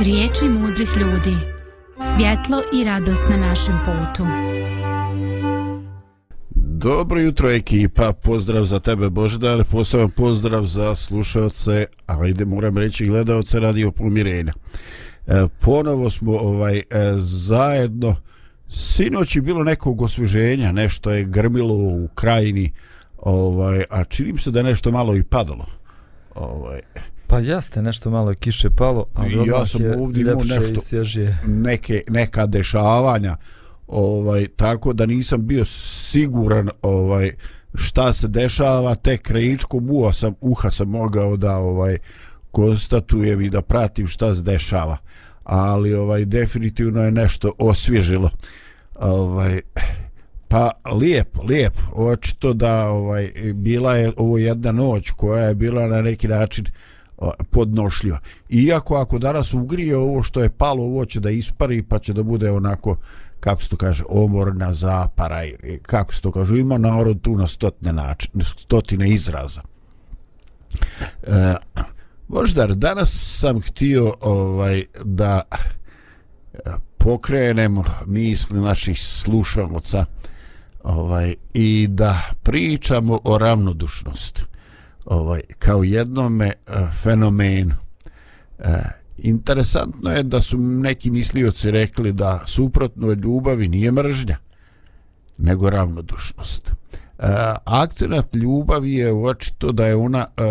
Riječi mudrih ljudi. Svjetlo i radost na našem putu. Dobro jutro ekipa, pozdrav za tebe Boždar, poseban pozdrav za slušalce, ajde moram reći gledalce radio pomirenja. E, ponovo smo ovaj e, zajedno, sinoć je bilo nekog osvježenja, nešto je grmilo u krajini, ovaj, a činim se da nešto malo i padalo. Ovaj, Pa jeste, nešto malo kiše palo, ali ja sam ovdje imao nešto, neke, neka dešavanja, ovaj, tako da nisam bio siguran ovaj šta se dešava, tek krajičkom uha sam, uha sam mogao da ovaj konstatujem i da pratim šta se dešava. Ali ovaj definitivno je nešto osvježilo. Ovaj, pa lijep, lijep. Očito da ovaj bila je ovo jedna noć koja je bila na neki način podnošljiva. Iako ako danas ugrije ovo što je palo, ovo će da ispari pa će da bude onako kako se to kaže, omorna zapara, kako se to kaže, ima narod tu na stotine, način, stotine izraza. E, Boždar, danas sam htio ovaj da e, pokrenemo pokrenem misli naših slušalaca ovaj, i da pričamo o ravnodušnosti ovaj, kao jednome eh, fenomenu. E, interesantno je da su neki mislioci rekli da suprotno od ljubavi nije mržnja, nego ravnodušnost. E, akcenat ljubavi je očito da je ona e,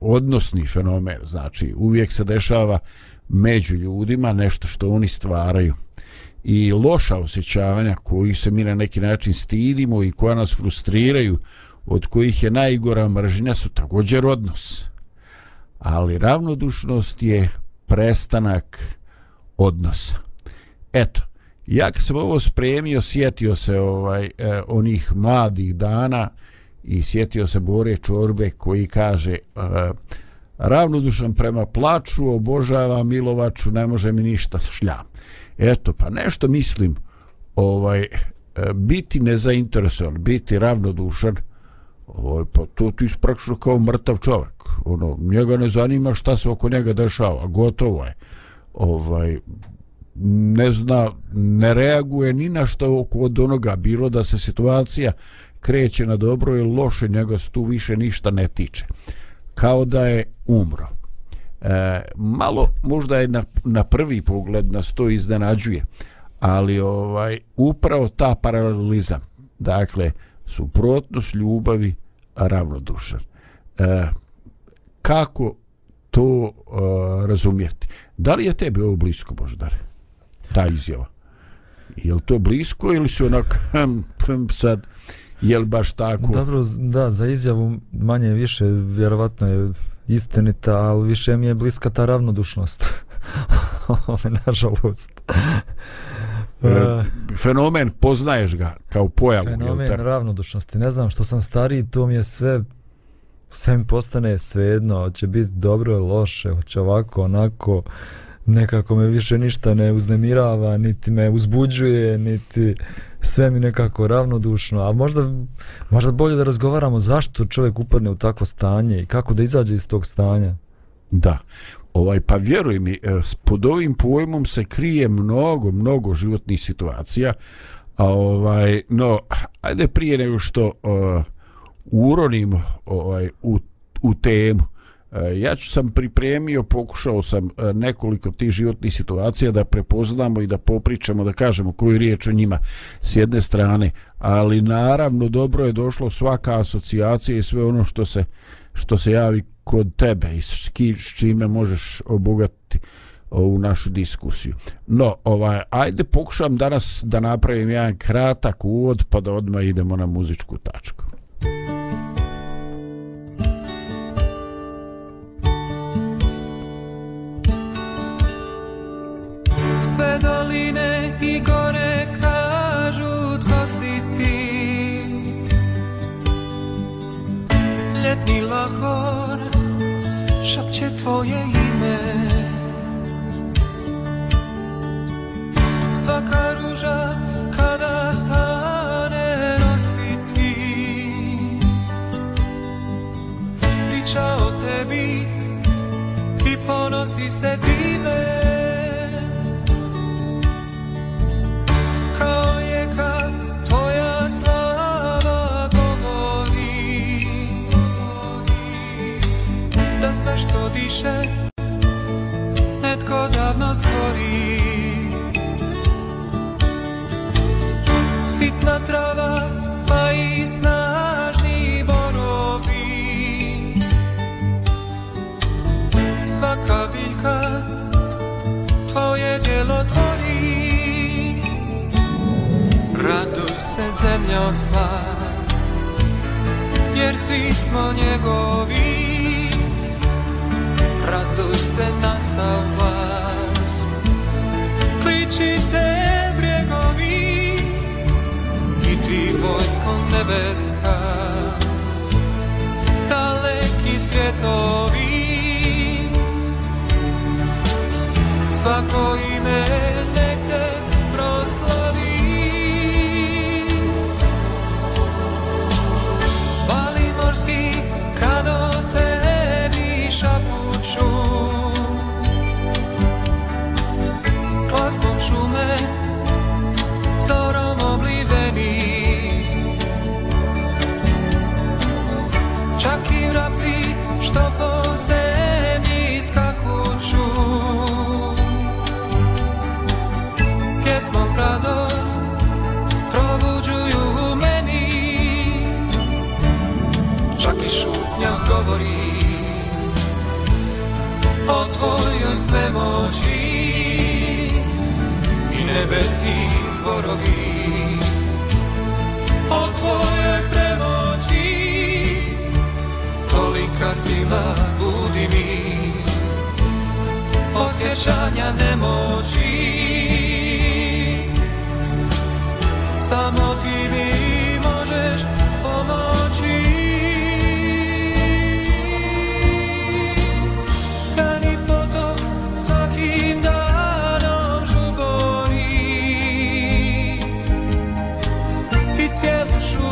odnosni fenomen, znači uvijek se dešava među ljudima nešto što oni stvaraju i loša osjećavanja koji se mi na neki način stidimo i koja nas frustriraju od kojih je najgora mržnja su također odnos. Ali ravnodušnost je prestanak odnosa. Eto, ja kad sam ovo spremio, sjetio se ovaj eh, onih mladih dana i sjetio se Bore Čorbe koji kaže eh, ravnodušan prema plaču, obožava Milovaču, ne može mi ništa šljam. Eto, pa nešto mislim ovaj e, biti nezainteresovan, biti ravnodušan, Ovaj, pa to ti isprakšno kao mrtav čovjek. Ono, njega ne zanima šta se oko njega dešava. Gotovo je. Ovaj, ne zna, ne reaguje ni na što oko od onoga. Bilo da se situacija kreće na dobro ili loše, njega se tu više ništa ne tiče. Kao da je umro. E, malo možda je na, na prvi pogled nas to iznenađuje, ali ovaj upravo ta paralelizam, dakle, suprotnost ljubavi, ravnodušan. E, kako to e, razumjeti? Da li je tebi ovo blisko, Boždar? Ta izjava. Je li to blisko ili su onak hm, hm, sad je li baš tako? Dobro, da, za izjavu manje više vjerovatno je istinita, ali više mi je bliska ta ravnodušnost. Nažalost. E, fenomen poznaješ ga kao pojavu fenomen ravnodušnosti. Ne znam što sam stariji to mi je sve sve mi postane svejedno će biti dobro ili loše hoće ovako onako nekako me više ništa ne uznemirava niti me uzbuđuje niti sve mi nekako ravnodušno a možda, možda bolje da razgovaramo zašto čovjek upadne u takvo stanje i kako da izađe iz tog stanja. Da Ovaj, pa vjeruj mi, e, pod ovim pojmom se krije mnogo, mnogo životnih situacija. A ovaj, no, ajde prije nego što uh, uronim ovaj, u, u temu, uh, ja ću sam pripremio, pokušao sam uh, nekoliko tih životnih situacija da prepoznamo i da popričamo, da kažemo koju riječ o njima s jedne strane, ali naravno dobro je došlo svaka asocijacija i sve ono što se, što se javi kod tebe i s, ki, s čime možeš obogatiti ovu našu diskusiju. No, ovaj, ajde pokušam danas da napravim jedan kratak uvod pa da odmah idemo na muzičku tačku. Sve doline i gore kažu tko si ti Ljetni lahor šapće tvoje ime. Svaka ruža kada stane nosi ti. Priča o tebi i ponosi se time. Što netko davno stvori. Sitna trava pa i snažni borovi. Svaka biljka tvoje djelo tvori. Raduj se zemljo sva Jer svi smo njegovi. Raduj se na sav glas. Kličite brjegovi I ti vojsko nebeska. Daleki svjetovi. Svako ime nek te proslavi. Vali morski kad o tebi šapu Pjesmom radost probuđuju u meni. Čak i šutnja govori o tvojoj svemoći. I nebeski zborovi o tvojoj premoći. Tolika sila budi mi osjećanja nemoći samo ti mi možeš pomoći. Stani potok svakim danom žubori I cijelu šumu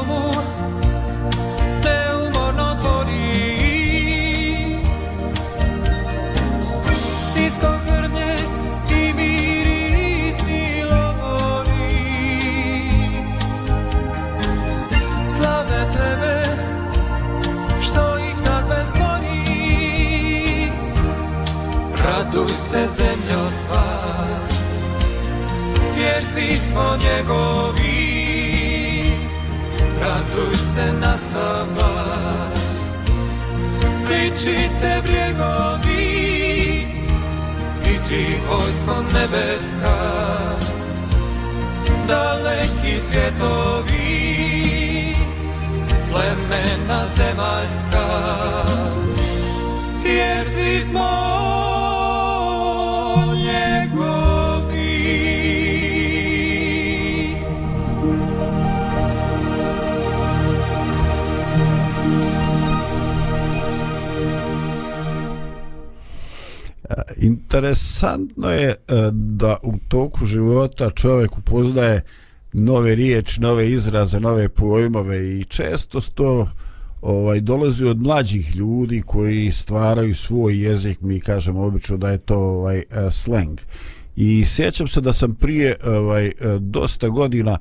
se zemljo sva Jer svi smo njegovi. Raduj se na sam glas Pričite brjegovi I ti vojsko nebeska. Daleki svjetovi Plemena zemaljska Jer svi smo E, interesantno je e, da u toku života čovjek upoznaje nove riječi, nove izraze, nove pojmove i često to ovaj dolazi od mlađih ljudi koji stvaraju svoj jezik, mi kažemo obično da je to ovaj uh, slang. I sjećam se da sam prije ovaj e, dosta godina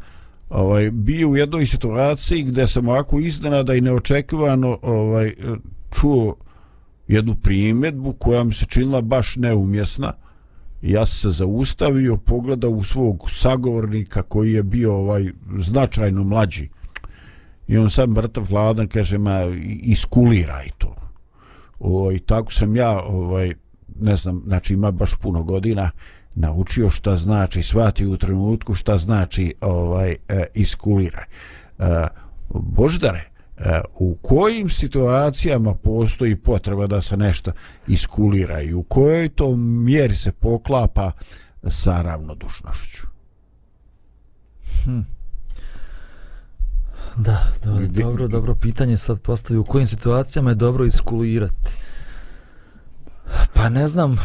ovaj bio u jednoj situaciji gdje sam ovako iznenada i neočekivano ovaj e, čuo jednu primjedbu koja mi se činila baš neumjesna. Ja sam se zaustavio, pogledao u svog sagovornika koji je bio ovaj značajno mlađi. I on sam mrtav hladan kaže, ma iskuliraj to. O, I tako sam ja, ovaj, ne znam, znači ima baš puno godina, naučio šta znači, svati u trenutku šta znači ovaj e, iskuliraj. E, Boždare, e, u kojim situacijama postoji potreba da se nešto iskulira i u kojoj to mjeri se poklapa sa ravnodušnošću? Hm. Da, do, Gde, dobro, dobro pitanje sad postavi. U kojim situacijama je dobro iskulirati? Pa ne znam,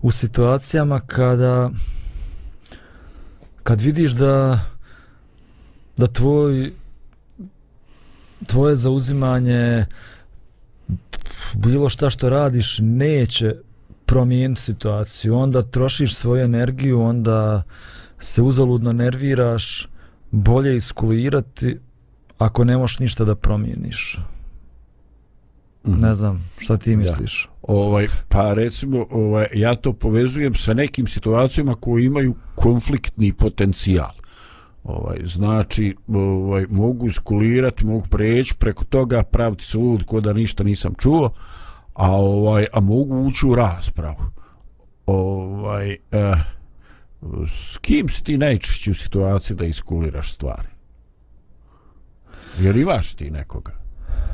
u situacijama kada kad vidiš da da tvoj tvoje zauzimanje bilo šta što radiš neće promijeniti situaciju. Onda trošiš svoju energiju, onda se uzaludno nerviraš, bolje iskulirati ako ne možeš ništa da promijeniš. Mm. Ne znam, šta ti misliš? Ja. Ovaj, pa recimo, ovaj, ja to povezujem sa nekim situacijama koji imaju konfliktni potencijal. Ovaj, znači, ovaj, mogu iskulirati, mogu preći preko toga, praviti se lud ko da ništa nisam čuo, a ovaj a mogu ući u raspravu. Ovaj, eh, s kim si ti najčešće u situaciji da iskuliraš stvari? Jer imaš ti nekoga?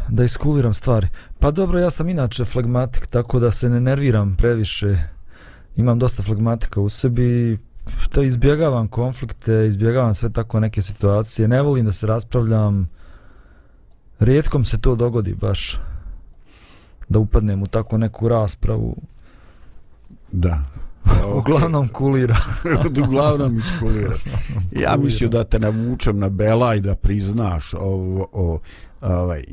Da iskuliram stvari. Pa dobro, ja sam inače flegmatik, tako da se ne nerviram previše. Imam dosta flegmatika u sebi. To izbjegavam konflikte, izbjegavam sve tako neke situacije. Ne volim da se raspravljam. Rijetkom se to dogodi baš da upadnem u tako neku raspravu. Da. Okay. Uglavnom kulira. Uglavnom iskulira. Ja mislim da te navučem na bela i da priznaš ovo, o, ovaj,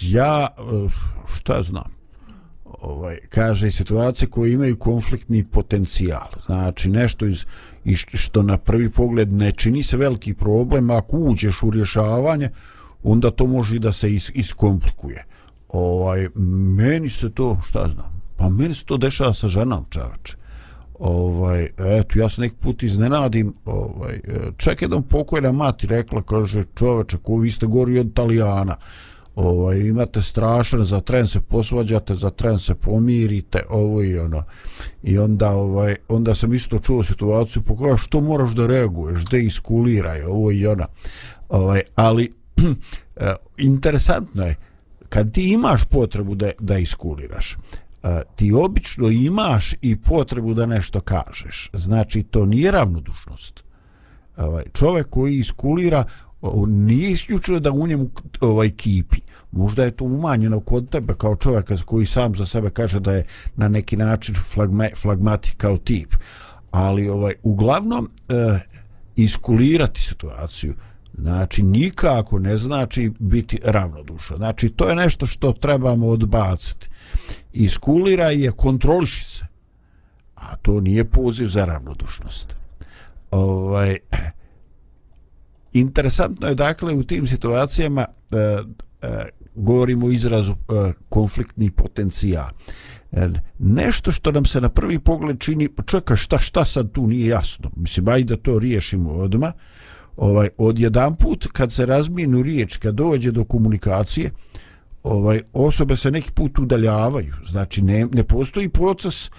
ja, šta znam, ovaj, kaže situacije koje imaju konfliktni potencijal. Znači, nešto iz, iz, što na prvi pogled ne čini se veliki problem, ako uđeš u rješavanje, onda to može da se is, iskomplikuje ovaj, meni se to, šta znam, pa meni se to dešava sa ženom čavače. Ovaj, eto, ja se neki put iznenadim, ovaj, e, čak jedan pokojna mati rekla, kaže, čoveče, ko vi ste gori od Italijana, ovaj, imate strašan, za tren se posvađate, za tren se pomirite, ovo i ono. I onda, ovaj, onda sam isto čuo situaciju, pa po koja što moraš da reaguješ, da iskuliraj, ovo i ono. Ovaj, ali, e, interesantno je, kad ti imaš potrebu da, da iskuliraš, E, ti obično imaš i potrebu da nešto kažeš. Znači, to nije ravnodušnost. Ovaj, čovjek koji iskulira, nije isključio da u njemu ovaj kipi. Možda je to umanjeno kod tebe kao čovjeka koji sam za sebe kaže da je na neki način flagme, flagmatik kao tip. Ali ovaj uglavnom uh, iskulirati situaciju znači nikako ne znači biti ravnodušan. Znači to je nešto što trebamo odbaciti. Iskulira je kontroliši se. A to nije poziv za ravnodušnost. Ovaj, interesantno je dakle u tim situacijama e, e, govorimo o izrazu eh, e, konfliktni potencijal. E, nešto što nam se na prvi pogled čini, čeka šta, šta sad tu nije jasno. Mislim, ajde da to riješimo odmah ovaj od jedan put kad se razmijenu riječ kad dođe do komunikacije ovaj osobe se neki put udaljavaju. Znači ne, ne postoji proces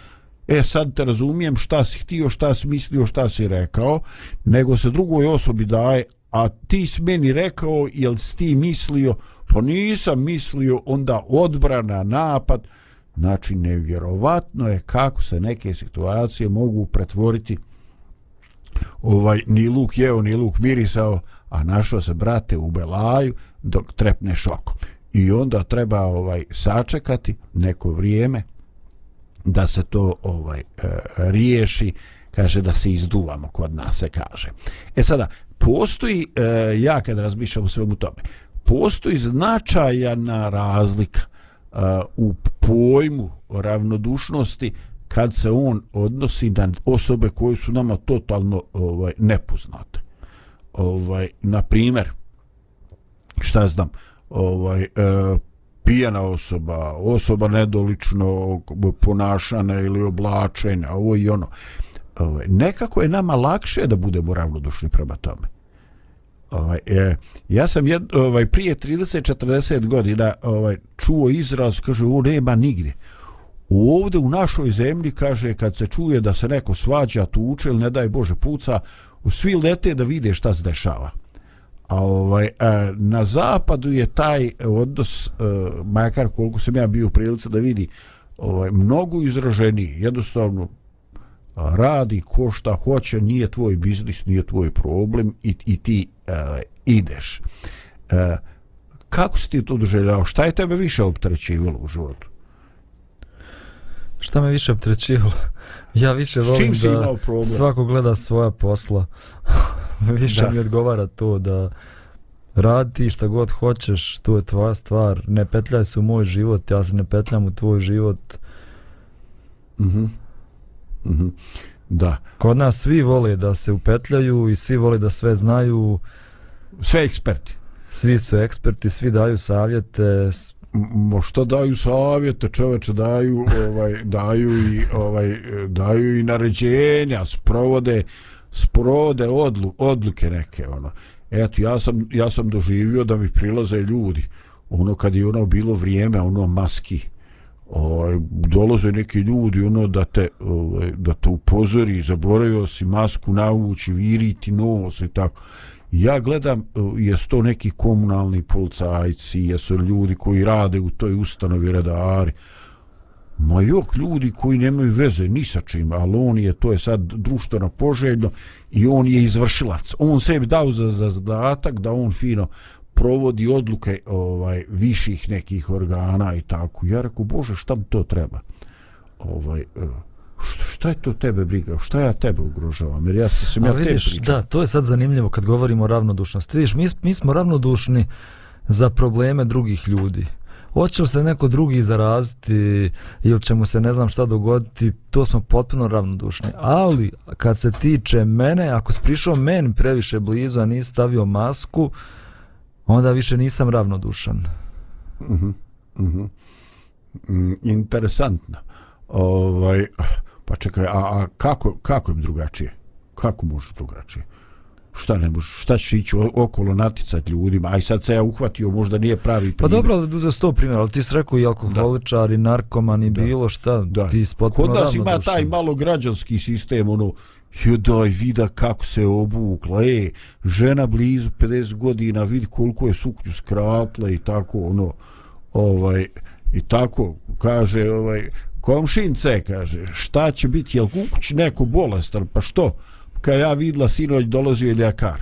e sad te razumijem šta si htio šta si mislio šta si rekao nego se drugoj osobi daje a ti si meni rekao jel si ti mislio? Pa nisam mislio onda odbrana napad. Znači nevjerovatno je kako se neke situacije mogu pretvoriti. Ovaj ni luk jeo ni luk mirisao a našo se brate u belaju dok trepne šokom i onda treba ovaj sačekati neko vrijeme da se to ovaj e, riješi kaže da se izduvamo kod nas se kaže e sada postoji e, ja kad razmišljam u svemu tome postoji značajna razlika e, u pojmu ravnodušnosti kad se on odnosi na osobe koje su nama totalno ovaj nepoznate. Ovaj na primjer šta znam, ovaj e, pijana osoba, osoba nedolično ponašana ili oblačena, ovo i ono. Ovaj nekako je nama lakše da budemo ravnodušni prema tome. Ovaj e, ja sam jed, ovaj prije 30 40 godina ovaj čuo izraz kaže u nema nigdje ovdje u našoj zemlji kaže kad se čuje da se neko svađa tuče ili ne daj Bože puca svi lete da vide šta se dešava a ovaj a, na zapadu je taj odnos a, e, makar koliko sam ja bio u prilici da vidi ovaj mnogo izraženiji. Jednostavno a, radi ko šta hoće nije tvoj biznis nije tvoj problem i, i ti a, ideš. A, kako si ti to doželjao šta je tebe više optrećivalo u životu? Šta me više optrećivalo? Ja više volim da svako gleda svoja posla. više da. mi odgovara to da radi šta god hoćeš, to je tvoja stvar. Ne petljaj se u moj život, ja se ne petljam u tvoj život. Mhm. Mhm. Da. Kod nas svi vole da se upetljaju i svi vole da sve znaju. Sve eksperti. Svi su eksperti, svi daju savjete. Mo što daju savjete, čoveče daju, ovaj daju i ovaj daju i naređenja, sprovode sprovode odlu, odluke neke ono. Eto ja sam ja sam doživio da mi prilaze ljudi. Ono kad je ono bilo vrijeme, ono maski ovaj dolaze neki ljudi ono da te ovaj, da te upozori zaboravio si masku navući viriti nos i tako ja gledam eh, jesu to neki komunalni policajci jesu ljudi koji rade u toj ustanovi redari ma jok ljudi koji nemaju veze ni sa čim ali on je to je sad društveno poželjno i on je izvršilac on sebi dao za, za zadatak da on fino provodi odluke ovaj viših nekih organa i tako. Ja rekao, Bože, šta mi to treba? Ovaj, e, šta, šta je to tebe briga? Šta ja tebe ugrožavam? Jer ja se sam ja vidiš, te Da, to je sad zanimljivo kad govorimo o ravnodušnosti. Vidiš, mi, mi smo ravnodušni za probleme drugih ljudi. Hoće li se neko drugi zaraziti ili će mu se ne znam šta dogoditi, to smo potpuno ravnodušni. Ali, kad se tiče mene, ako si prišao meni previše blizu, a nisi stavio masku, uh, onda više nisam ravnodušan. Mhm. Uh -huh. mm, interesantno. Ovaj pa čekaj, a, a kako kako je drugačije? Kako može drugačije? Šta ne može, šta će ići okolo naticati ljudima, aj sad se ja uhvatio, možda nije pravi primjer. Pa dobro, da za sto primjer, ali ti si rekao i alkoholičar, i narkoman, i bilo šta, da. ti si potpuno Kod nas ima taj malo građanski sistem, ono, Jo daj vida kako se obukla, e, žena blizu 50 godina, vidi koliko je suknju skratla i tako, ono, ovaj, i tako, kaže, ovaj, komšince, kaže, šta će biti, jel kukuć neko bolestan, pa što? Kad ja vidla sinoć dolazio je ljekar,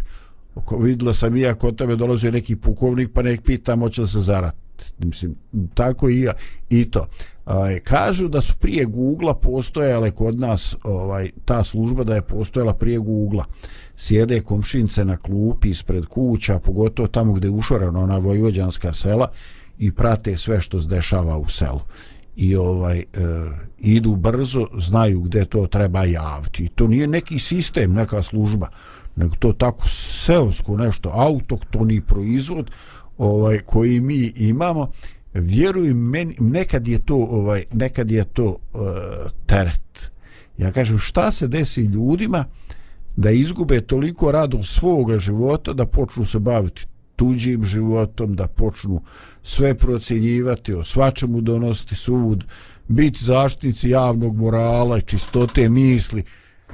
vidla sam i ja kod tebe dolazio neki pukovnik, pa nek pitam, hoće li se zarat. Mislim, tako i ja, i to. Aj, kažu da su prije Google postojale kod nas ovaj ta služba da je postojala prije Google. Sjede komšince na klupi ispred kuća, pogotovo tamo gdje je ušorano ona vojvođanska sela i prate sve što se dešava u selu. I ovaj e, idu brzo, znaju gdje to treba javiti. I to nije neki sistem, neka služba, nego to tako seosko nešto, autoktoni proizvod ovaj koji mi imamo vjeruj meni nekad je to ovaj nekad je to e, teret ja kažem šta se desi ljudima da izgube toliko radom svoga života da počnu se baviti tuđim životom da počnu sve procjenjivati o svačemu donositi sud biti zaštitnici javnog morala i čistote misli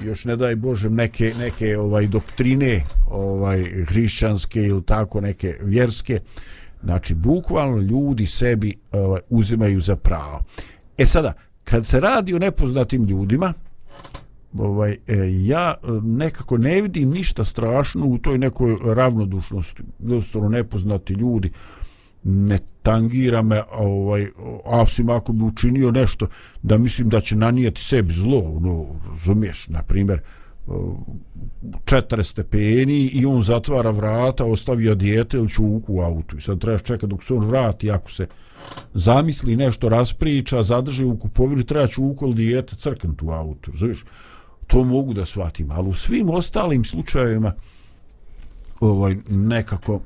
još ne daj Bože neke, neke ovaj doktrine ovaj hrišćanske ili tako neke vjerske Znači, bukvalno ljudi sebi ovaj, uzimaju za pravo. E sada, kad se radi o nepoznatim ljudima, ovaj, e, ja e, nekako ne vidim ništa strašno u toj nekoj ravnodušnosti. Jednostavno, nepoznati ljudi ne tangira me, ovaj, osim ako bi učinio nešto da mislim da će nanijeti sebi zlo, no, razumiješ, na primjer, četiri stepeni i on zatvara vrata, ostavio dijete ili čuku u autu. I sad trebaš čekati dok se on vrati, ako se zamisli nešto, raspriča, zadrži u kupovini, treba čuku ili dijete crknuti u autu. Znaš, to mogu da shvatim, ali u svim ostalim slučajevima ovaj, nekako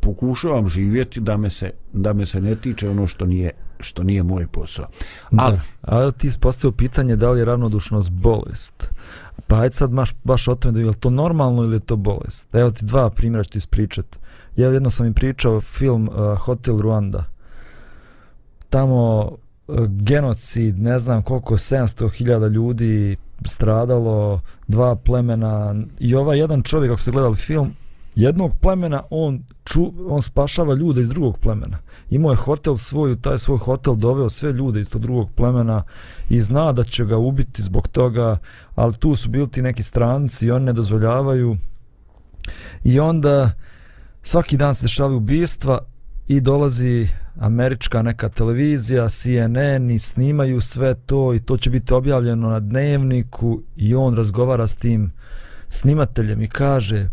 pokušavam živjeti da me se, da me se ne tiče ono što nije što nije moj posao. Ali, da, ali ti ispostavio pitanje da li je ravnodušnost bolest. Pa ajde sad baš, baš o tome da je to normalno ili je to bolest. Evo ti dva primjera ću ti ispričat. Ja jedno sam im pričao film uh, Hotel Rwanda. Tamo genocid, ne znam koliko, 700.000 ljudi stradalo, dva plemena i ovaj jedan čovjek, ako ste gledali film, jednog plemena on ču, on spašava ljude iz drugog plemena. Imao je hotel svoj, taj svoj hotel doveo sve ljude iz tog drugog plemena i zna da će ga ubiti zbog toga, ali tu su bili ti neki stranci i oni ne dozvoljavaju. I onda svaki dan se dešavaju ubistva i dolazi američka neka televizija, CNN i snimaju sve to i to će biti objavljeno na dnevniku i on razgovara s tim snimateljem i kaže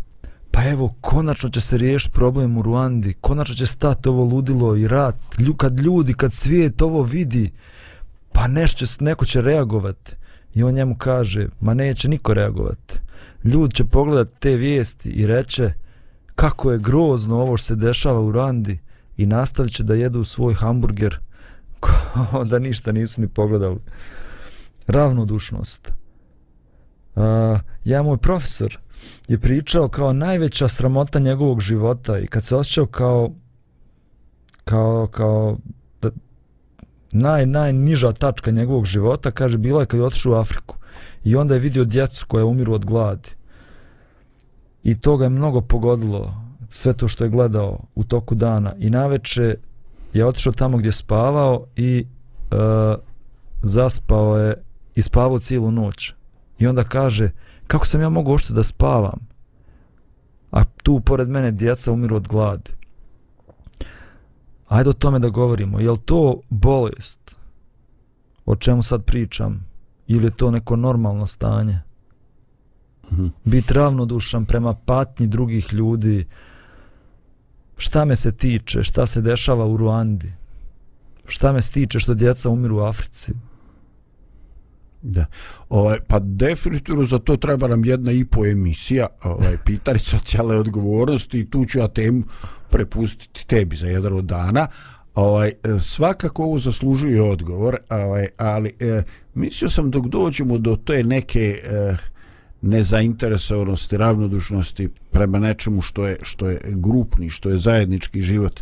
pa evo, konačno će se riješiti problem u Ruandi, konačno će stati ovo ludilo i rat, kad ljudi, kad svijet ovo vidi, pa nešto će, neko će reagovati. I on njemu kaže, ma neće niko reagovati. Ljudi će pogledati te vijesti i reće kako je grozno ovo što se dešava u Randi i nastavit će da jedu svoj hamburger da ništa nisu ni pogledali. Ravnodušnost. Uh, ja, moj profesor, je pričao kao najveća sramota njegovog života i kad se osjećao kao kao, kao da, naj, najniža tačka njegovog života, kaže, bila je kad je otišao u Afriku. I onda je vidio djecu koja umiru od gladi. I to ga je mnogo pogodilo, sve to što je gledao u toku dana. I naveče je otišao tamo gdje je spavao i uh, zaspao je i spavao cijelu noć. I onda kaže, kako sam ja mogu ošte da spavam? A tu pored mene djeca umiru od gladi. Ajde o tome da govorimo. Je to bolest? O čemu sad pričam? Ili je to neko normalno stanje? Mm-hmm. Biti ravnodušan prema patnji drugih ljudi. Šta me se tiče? Šta se dešava u Ruandi? Šta me se tiče što djeca umiru u Africi? Da. Ovaj, pa definitivno za to treba nam jedna i po emisija, ovaj, pitanje socijalne odgovornosti i tu ću ja temu prepustiti tebi za jedan od dana. Ovaj, svakako ovo zaslužuje odgovor, ovaj, ali eh, mislio sam dok dođemo do te neke eh, nezainteresovanosti, ravnodušnosti prema nečemu što je, što je grupni, što je zajednički život,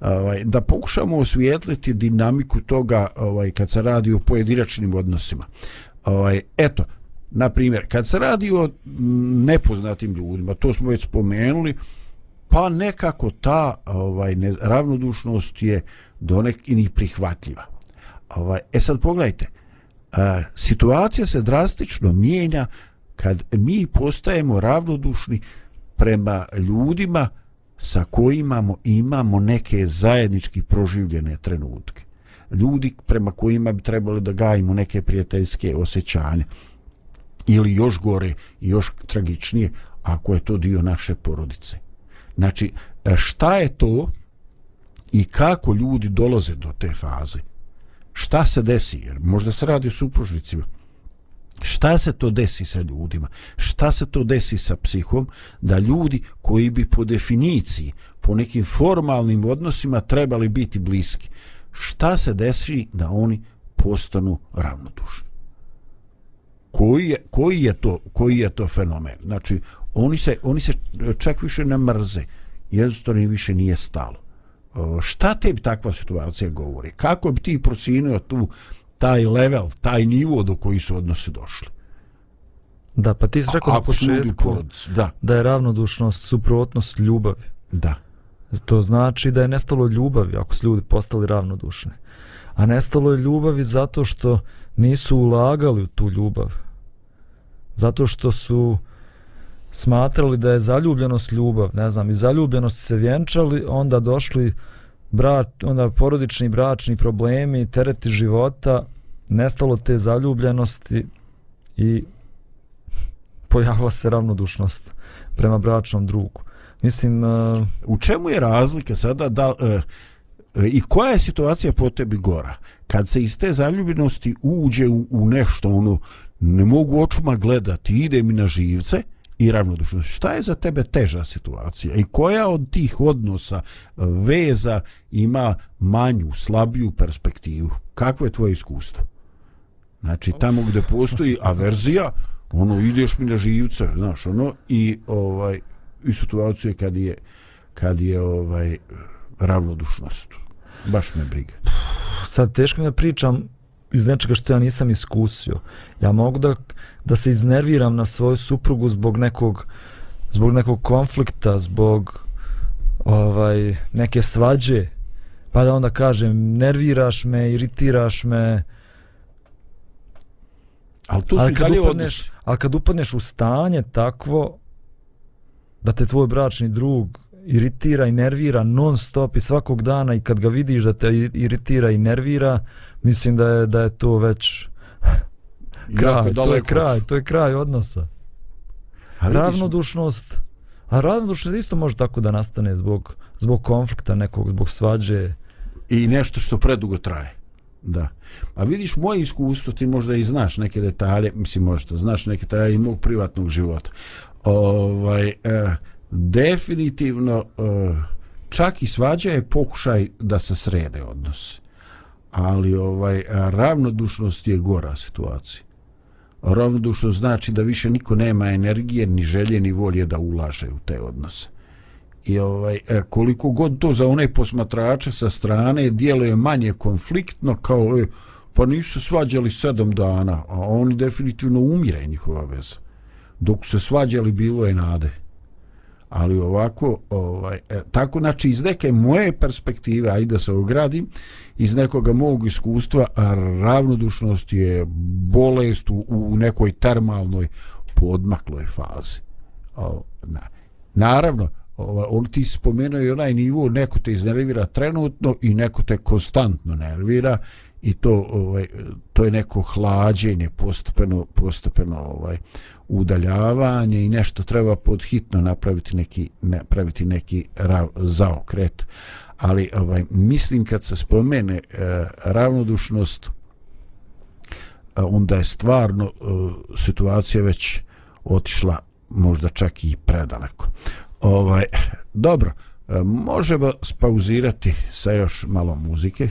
ovaj, da pokušamo osvijetliti dinamiku toga ovaj, kad se radi o pojedinačnim odnosima. Ovaj, eto, na primjer, kad se radi o mm, nepoznatim ljudima, to smo već spomenuli, pa nekako ta ovaj, ne, ravnodušnost je donek i ni prihvatljiva. Ovaj, e sad pogledajte, a, situacija se drastično mijenja kad mi postajemo ravnodušni prema ljudima sa kojima imamo neke zajednički proživljene trenutke. Ljudi prema kojima bi trebali da gajimo neke prijateljske osjećanja. Ili još gore i još tragičnije, ako je to dio naše porodice. Znači, šta je to i kako ljudi dolaze do te faze? Šta se desi? Jer možda se radi o supružnicima šta se to desi sa ljudima, šta se to desi sa psihom, da ljudi koji bi po definiciji, po nekim formalnim odnosima trebali biti bliski, šta se desi da oni postanu ravnodušni? Koji je, koji je, to, koji je to fenomen? Znači, oni se, oni se čak više ne mrze, jednostavno više nije stalo. Šta te takva situacija govori? Kako bi ti procinio tu taj level, taj nivo do koji su odnosi došli. Da, pa ti si rekao na početku da. da je ravnodušnost suprotnost ljubavi. Da. To znači da je nestalo ljubavi ako su ljudi postali ravnodušni. A nestalo je ljubavi zato što nisu ulagali u tu ljubav. Zato što su smatrali da je zaljubljenost ljubav. Ne znam, i zaljubljenost se vjenčali, onda došli brat, onda porodični bračni problemi, tereti života, nestalo te zaljubljenosti i pojavila se ravnodušnost prema bračnom drugu. Mislim... Uh, u čemu je razlika sada da... Uh, I koja je situacija po tebi gora? Kad se iz te zaljubljenosti uđe u, u nešto, ono, ne mogu očima gledati, ide mi na živce, i ravnodušnost. Šta je za tebe teža situacija i koja od tih odnosa e, veza ima manju, slabiju perspektivu? Kakvo je tvoje iskustvo? Znači, tamo gdje postoji averzija, ono, ideš mi na živce, znaš, ono, i, ovaj, i situacije kad je, kad je, ovaj, ravnodušnost. Baš me briga. Sad, teško mi da pričam iz nečega što ja nisam iskusio. Ja mogu da, da se iznerviram na svoju suprugu zbog nekog zbog nekog konflikta, zbog ovaj neke svađe, pa da onda kažem nerviraš me, iritiraš me. Ali tu ali kad upadneš, ali kad upadneš u stanje takvo da te tvoj bračni drug iritira i nervira non stop i svakog dana i kad ga vidiš da te iritira i nervira, mislim da je da je to već kraj, to je kraj, to je kraj odnosa. A ravnodušnost, a ravnodušnost isto može tako da nastane zbog zbog konflikta nekog, zbog svađe i nešto što predugo traje. Da. A vidiš moje iskustvo, ti možda i znaš neke detalje, mislim možda, znaš neke detalje i mog privatnog života. Ovaj, eh, definitivno eh, čak i svađa je pokušaj da se srede odnos. Ali ovaj ravnodušnost je gora situacija. Ravnodušnost znači da više niko nema energije, ni želje, ni volje da ulaže u te odnose. I ovaj e, koliko god to za one posmatrače sa strane djeluje manje konfliktno kao e, pa nisu svađali sedam dana a oni definitivno umire njihova veza. Dok se svađali bilo je nade ali ovako ovaj, e, tako znači iz neke moje perspektive ajde da se ogradim iz nekoga mog iskustva ravnodušnost je bolest u, u nekoj termalnoj podmakloj fazi o, na. naravno ovaj, on ti spomenuo i onaj nivo, neko te iznervira trenutno i neko te konstantno nervira i to ovaj to je neko hlađenje postepeno postepeno ovaj udaljavanje i nešto treba podhitno napraviti neki napraviti neki zaokret. Ali ovaj mislim kad se spomene e, ravnodušnost e, onda je stvarno e, situacija već otišla možda čak i predaleko. Ovaj dobro e, možemo spauzirati sa još malo muzike.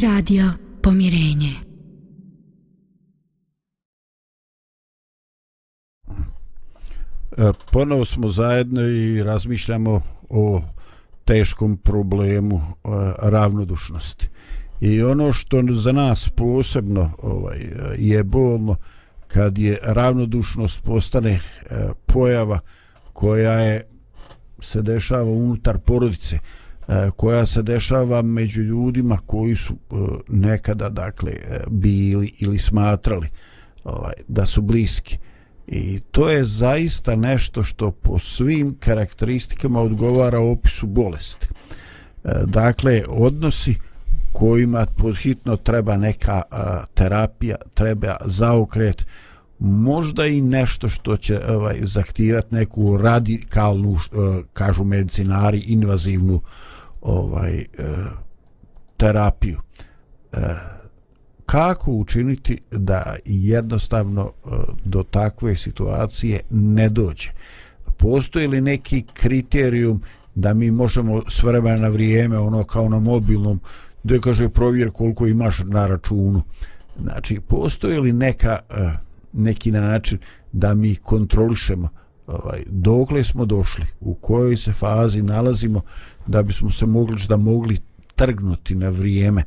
Radio Pomirenje. E, ponovo smo zajedno i razmišljamo o teškom problemu e, ravnodušnosti. I ono što za nas posebno ovaj, je bolno kad je ravnodušnost postane e, pojava koja je se dešava unutar porodice E, koja se dešava među ljudima koji su e, nekada dakle e, bili ili smatrali ovaj, da su bliski I to je zaista nešto što po svim karakteristikama odgovara opisu bolesti. Dakle, odnosi kojima podhitno treba neka terapija, treba zaokret, možda i nešto što će ovaj, zaktivati neku radikalnu, kažu medicinari, invazivnu ovaj, e, terapiju. A, kako učiniti da jednostavno e, do takve situacije ne dođe. Postoji li neki kriterijum da mi možemo s vremena na vrijeme, ono kao na mobilnom, da kaže provjer koliko imaš na računu. Znači, postoji li neka, e, neki način da mi kontrolišemo ovaj, dokle smo došli, u kojoj se fazi nalazimo, da bismo se mogli da mogli trgnuti na vrijeme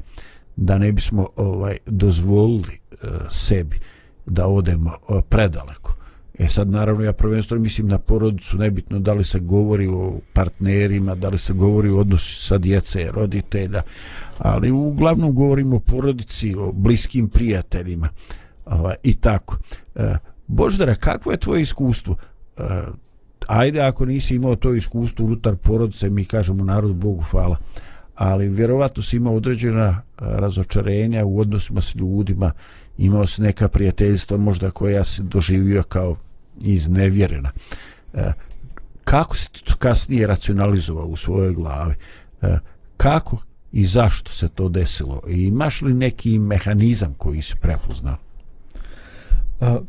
da ne bismo ovaj dozvolili e, sebi da odemo uh, predaleko. E sad naravno ja prvenstveno mislim na porodicu, nebitno da li se govori o partnerima, da li se govori o odnosu sa djece, roditelja, ali uglavnom govorimo o porodici, o bliskim prijateljima ovaj, i tako. E, Boždara, kakvo je tvoje iskustvo? E, ajde ako nisi imao to iskustvo unutar porodice, mi kažemo narodu Bogu hvala. Ali vjerovatno si imao određena razočarenja u odnosima s ljudima, imao si neka prijateljstva možda koja si doživio kao iznevjerena. Kako si to kasnije racionalizovao u svojoj glavi? Kako i zašto se to desilo? I imaš li neki mehanizam koji si prepoznao? A,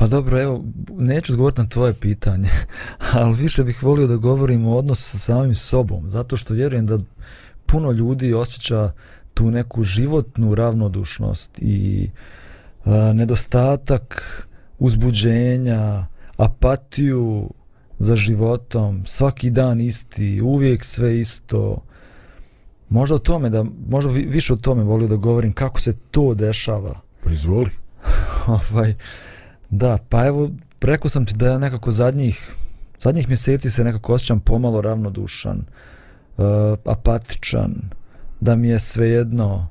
pa dobro, evo, neću odgovoriti na tvoje pitanje, ali više bih volio da govorim o odnosu sa samim sobom, zato što vjerujem da puno ljudi osjeća tu neku životnu ravnodušnost i a, nedostatak uzbuđenja, apatiju za životom, svaki dan isti, uvijek sve isto. Možda o tome da, možda više o tome volio da govorim kako se to dešava. Pa izvoli. ovaj, da, pa evo, rekao sam ti da ja nekako zadnjih, zadnjih mjeseci se nekako osjećam pomalo ravnodušan. Uh, apatičan, da mi je svejedno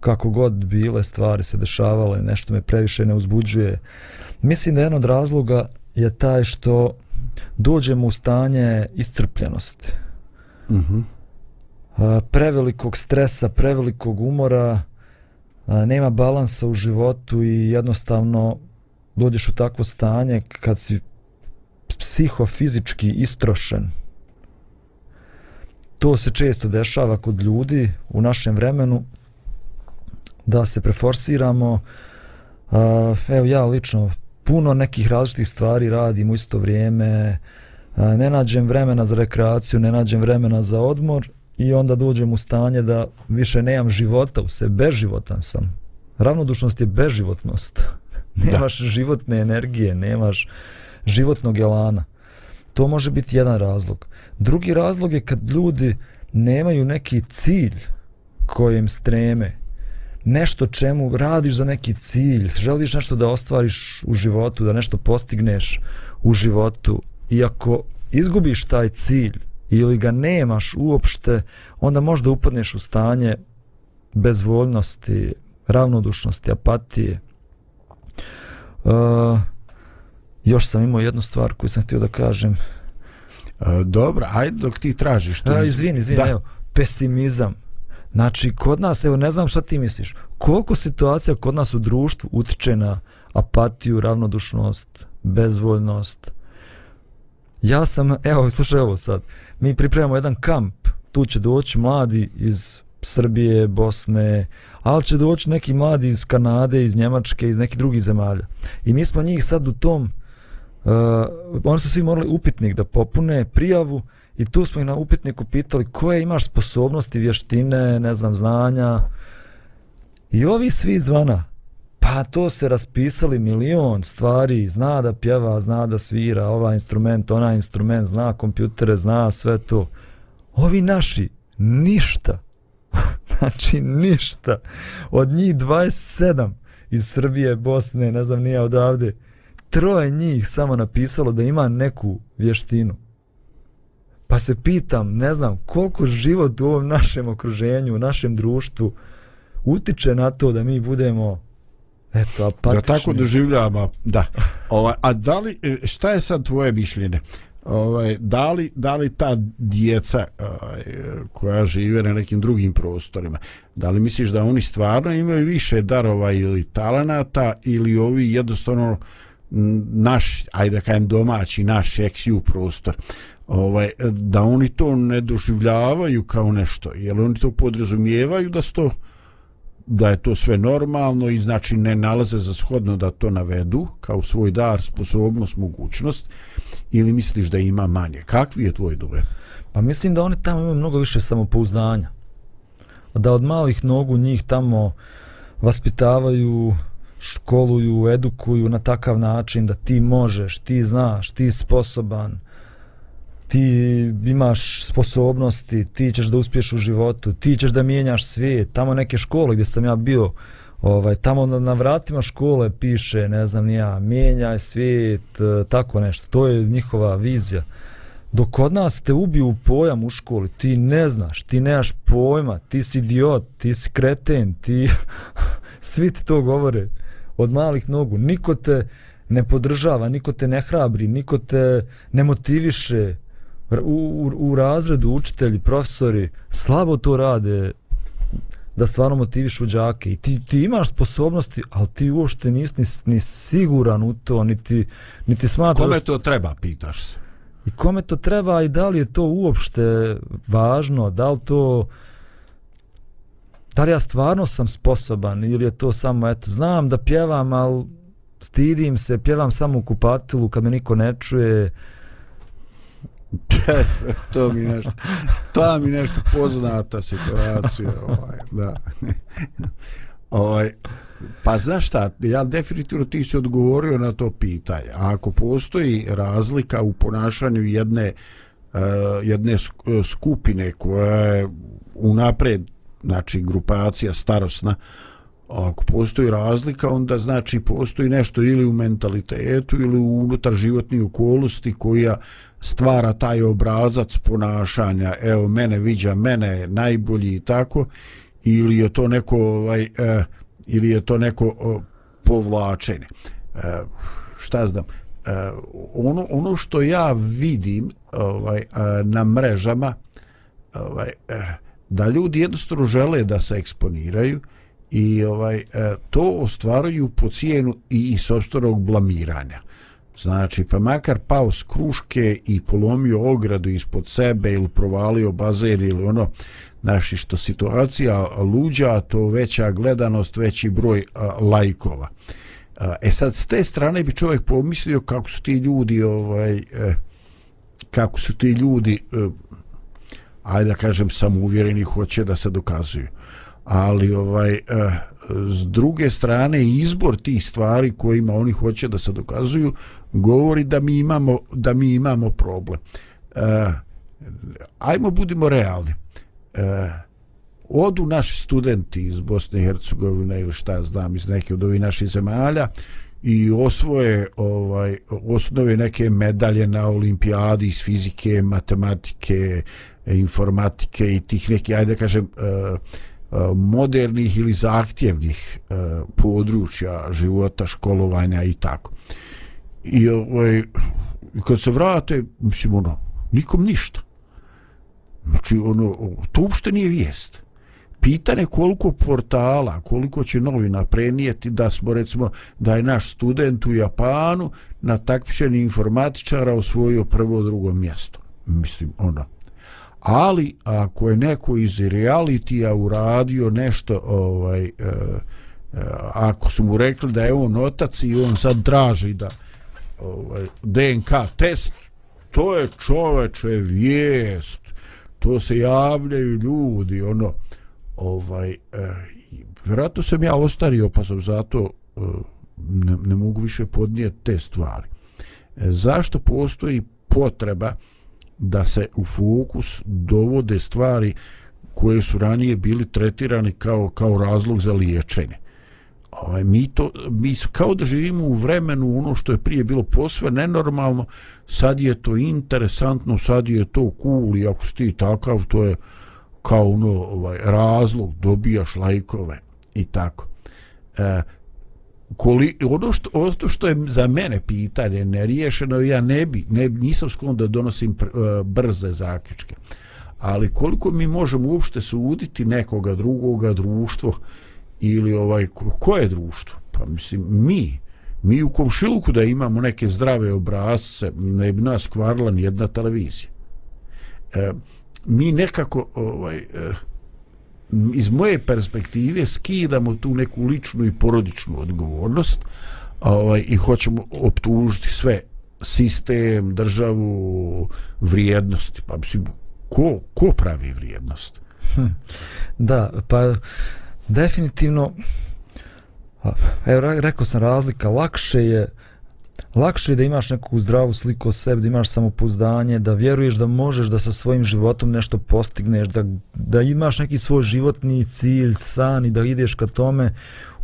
kako god bile stvari se dešavale, nešto me previše ne uzbuđuje. Mislim da jedan od razloga je taj što dođemo u stanje iscrpljenosti. Uh -huh. uh, prevelikog stresa, prevelikog umora, uh, nema balansa u životu i jednostavno dođeš u takvo stanje kad si psihofizički istrošen. To se često dešava kod ljudi u našem vremenu da se preforsiramo. Evo ja lično puno nekih različitih stvari radim u isto vrijeme. Ne nađem vremena za rekreaciju ne nađem vremena za odmor i onda dođem u stanje da više nemam života u sebi. Beživotan sam. Ravnodušnost je beživotnost nemaš da. životne energije nemaš životnog elana to može biti jedan razlog Drugi razlog je kad ljudi nemaju neki cilj kojem streme, nešto čemu radiš za neki cilj, želiš nešto da ostvariš u životu, da nešto postigneš u životu i ako izgubiš taj cilj ili ga nemaš uopšte, onda možda upadneš u stanje bezvoljnosti, ravnodušnosti, apatije. Uh, još sam imao jednu stvar koju sam htio da kažem. E, dobro, ajde dok ti tražiš. To. izvini, izvini, evo, pesimizam. Znači, kod nas, evo, ne znam šta ti misliš, koliko situacija kod nas u društvu utiče na apatiju, ravnodušnost, bezvoljnost. Ja sam, evo, slušaj ovo sad, mi pripremamo jedan kamp, tu će doći mladi iz Srbije, Bosne, ali će doći neki mladi iz Kanade, iz Njemačke, iz nekih drugih zemalja. I mi smo njih sad u tom uh, oni su svi morali upitnik da popune prijavu i tu smo ih na upitniku pitali koje imaš sposobnosti, vještine, ne znam, znanja. I ovi svi zvana Pa to se raspisali milion stvari, zna da pjeva, zna da svira, ovaj instrument, onaj instrument, zna kompjutere, zna sve to. Ovi naši, ništa znači, ništa. Od njih 27 iz Srbije, Bosne, ne znam, nije odavde, troje njih samo napisalo da ima neku vještinu. Pa se pitam, ne znam, koliko život u ovom našem okruženju, u našem društvu utiče na to da mi budemo eto, apatični. Da tako doživljamo, da. Ovaj, a da li, e, šta je sad tvoje mišljenje? Ovaj, da, li, da li ta djeca ovaj, koja žive na nekim drugim prostorima, da li misliš da oni stvarno imaju više darova ili talenata ili ovi jednostavno naš, ajde da kajem domaći, naš eksiju prostor, ovaj, da oni to ne doživljavaju kao nešto, jer oni to podrazumijevaju da sto da je to sve normalno i znači ne nalaze za shodno da to navedu kao svoj dar, sposobnost, mogućnost ili misliš da ima manje? Kakvi je tvoj dover? Pa mislim da oni tamo imaju mnogo više samopouzdanja. Da od malih nogu njih tamo vaspitavaju, školuju, edukuju na takav način da ti možeš, ti znaš, ti sposoban, ti imaš sposobnosti, ti ćeš da uspiješ u životu, ti ćeš da mijenjaš svijet. Tamo neke škole gdje sam ja bio, ovaj, tamo na, na vratima škole piše, ne znam ja, mijenjaj svijet, e, tako nešto. To je njihova vizija. Dok kod nas te ubiju pojam u školi, ti ne znaš, ti nemaš pojma, ti si idiot, ti si kreten, ti... Svi ti to govore od malih nogu. Niko te ne podržava, niko te ne hrabri, niko te ne motiviše, u, u, u razredu učitelji, profesori slabo to rade da stvarno motiviš u džake i ti, ti imaš sposobnosti, ali ti uopšte nisi ni, ni siguran u to, niti, niti smatraš... Kome to treba, pitaš se? I kome to treba i da li je to uopšte važno, da li to... Da li ja stvarno sam sposoban ili je to samo, eto, znam da pjevam, ali stidim se, pjevam samo u kupatilu kad me niko ne čuje, to mi nešto to mi nešto poznata situacija ovaj da. Ovaj pa znaš šta ja definitivno ti si odgovorio na to pitanje. A ako postoji razlika u ponašanju jedne uh, jedne skupine koja je unapred znači grupacija starosna ako postoji razlika onda znači postoji nešto ili u mentalitetu ili u unutar životnih okolosti koja stvara taj obrazac ponašanja, evo mene viđa, mene najbolji i tako, ili je to neko ovaj, eh, ili je to neko oh, povlačenje. Eh, šta znam, eh, ono, ono što ja vidim ovaj, eh, na mrežama, ovaj, eh, da ljudi jednostavno žele da se eksponiraju i ovaj eh, to ostvaruju po cijenu i, i sobstvenog blamiranja. Znači, pa makar pao s kruške i polomio ogradu ispod sebe ili provalio bazer ili ono, znači što situacija luđa, to veća gledanost, veći broj a, lajkova. A, e sad, s te strane bi čovjek pomislio kako su ti ljudi, ovaj, e, kako su ti ljudi, e, ajde da kažem, samouvjereni, hoće da se dokazuju. Ali, ovaj, e, s druge strane, izbor tih stvari kojima oni hoće da se dokazuju, govori da mi imamo da mi imamo problem. E, ajmo budimo realni. E, odu naši studenti iz Bosne i Hercegovine ili šta znam iz neke od ovih naših zemalja i osvoje ovaj osnove neke medalje na olimpijadi iz fizike, matematike, informatike i tih neki ajde kažem e, e, modernih ili zahtjevnih e, područja života, školovanja i tako i ovaj kad se vrate mislim ono nikom ništa. Znači ono to uopšte nije vijest. Pitanje koliko portala koliko će novina prenijeti da smo recimo da je naš student u Japanu na takmičenju informatičara osvojio prvo drugo mjesto. Mislim ono. Ali ako je neko iz realitija uradio nešto ovaj e, e, ako su mu rekli da je on otac i on sad traži da ovaj, DNK test, to je čoveče vijest, to se javljaju ljudi, ono, ovaj, eh, vjerojatno sam ja ostario, pa sam zato, e, ne, ne mogu više podnijeti te stvari. E, zašto postoji potreba da se u fokus dovode stvari koje su ranije bili tretirani kao, kao razlog za liječenje? Ovaj, mi, to, mi kao da živimo u vremenu ono što je prije bilo posve nenormalno, sad je to interesantno, sad je to cool i ako si ti takav, to je kao ono ovaj, razlog, dobijaš lajkove i tako. E, koli, ono, što, ono što je za mene pitanje neriješeno, ja ne bi, ne, nisam sklon da donosim pr, e, brze zaključke. Ali koliko mi možemo uopšte suditi nekoga drugoga društvo ili ovaj, koje društvo? Pa mislim, mi, mi u komšiluku da imamo neke zdrave obrazce, ne bi nas kvarila ni jedna televizija. E, mi nekako ovaj, e, iz moje perspektive skidamo tu neku ličnu i porodičnu odgovornost ovaj, i hoćemo optužiti sve sistem, državu, vrijednosti. Pa mislim, ko, ko pravi vrijednost? Hm. Da, pa definitivno evo rekao sam razlika, lakše je lakše je da imaš neku zdravu sliku o sebi, da imaš samopouzdanje, da vjeruješ da možeš da sa svojim životom nešto postigneš, da, da imaš neki svoj životni cilj, san i da ideš ka tome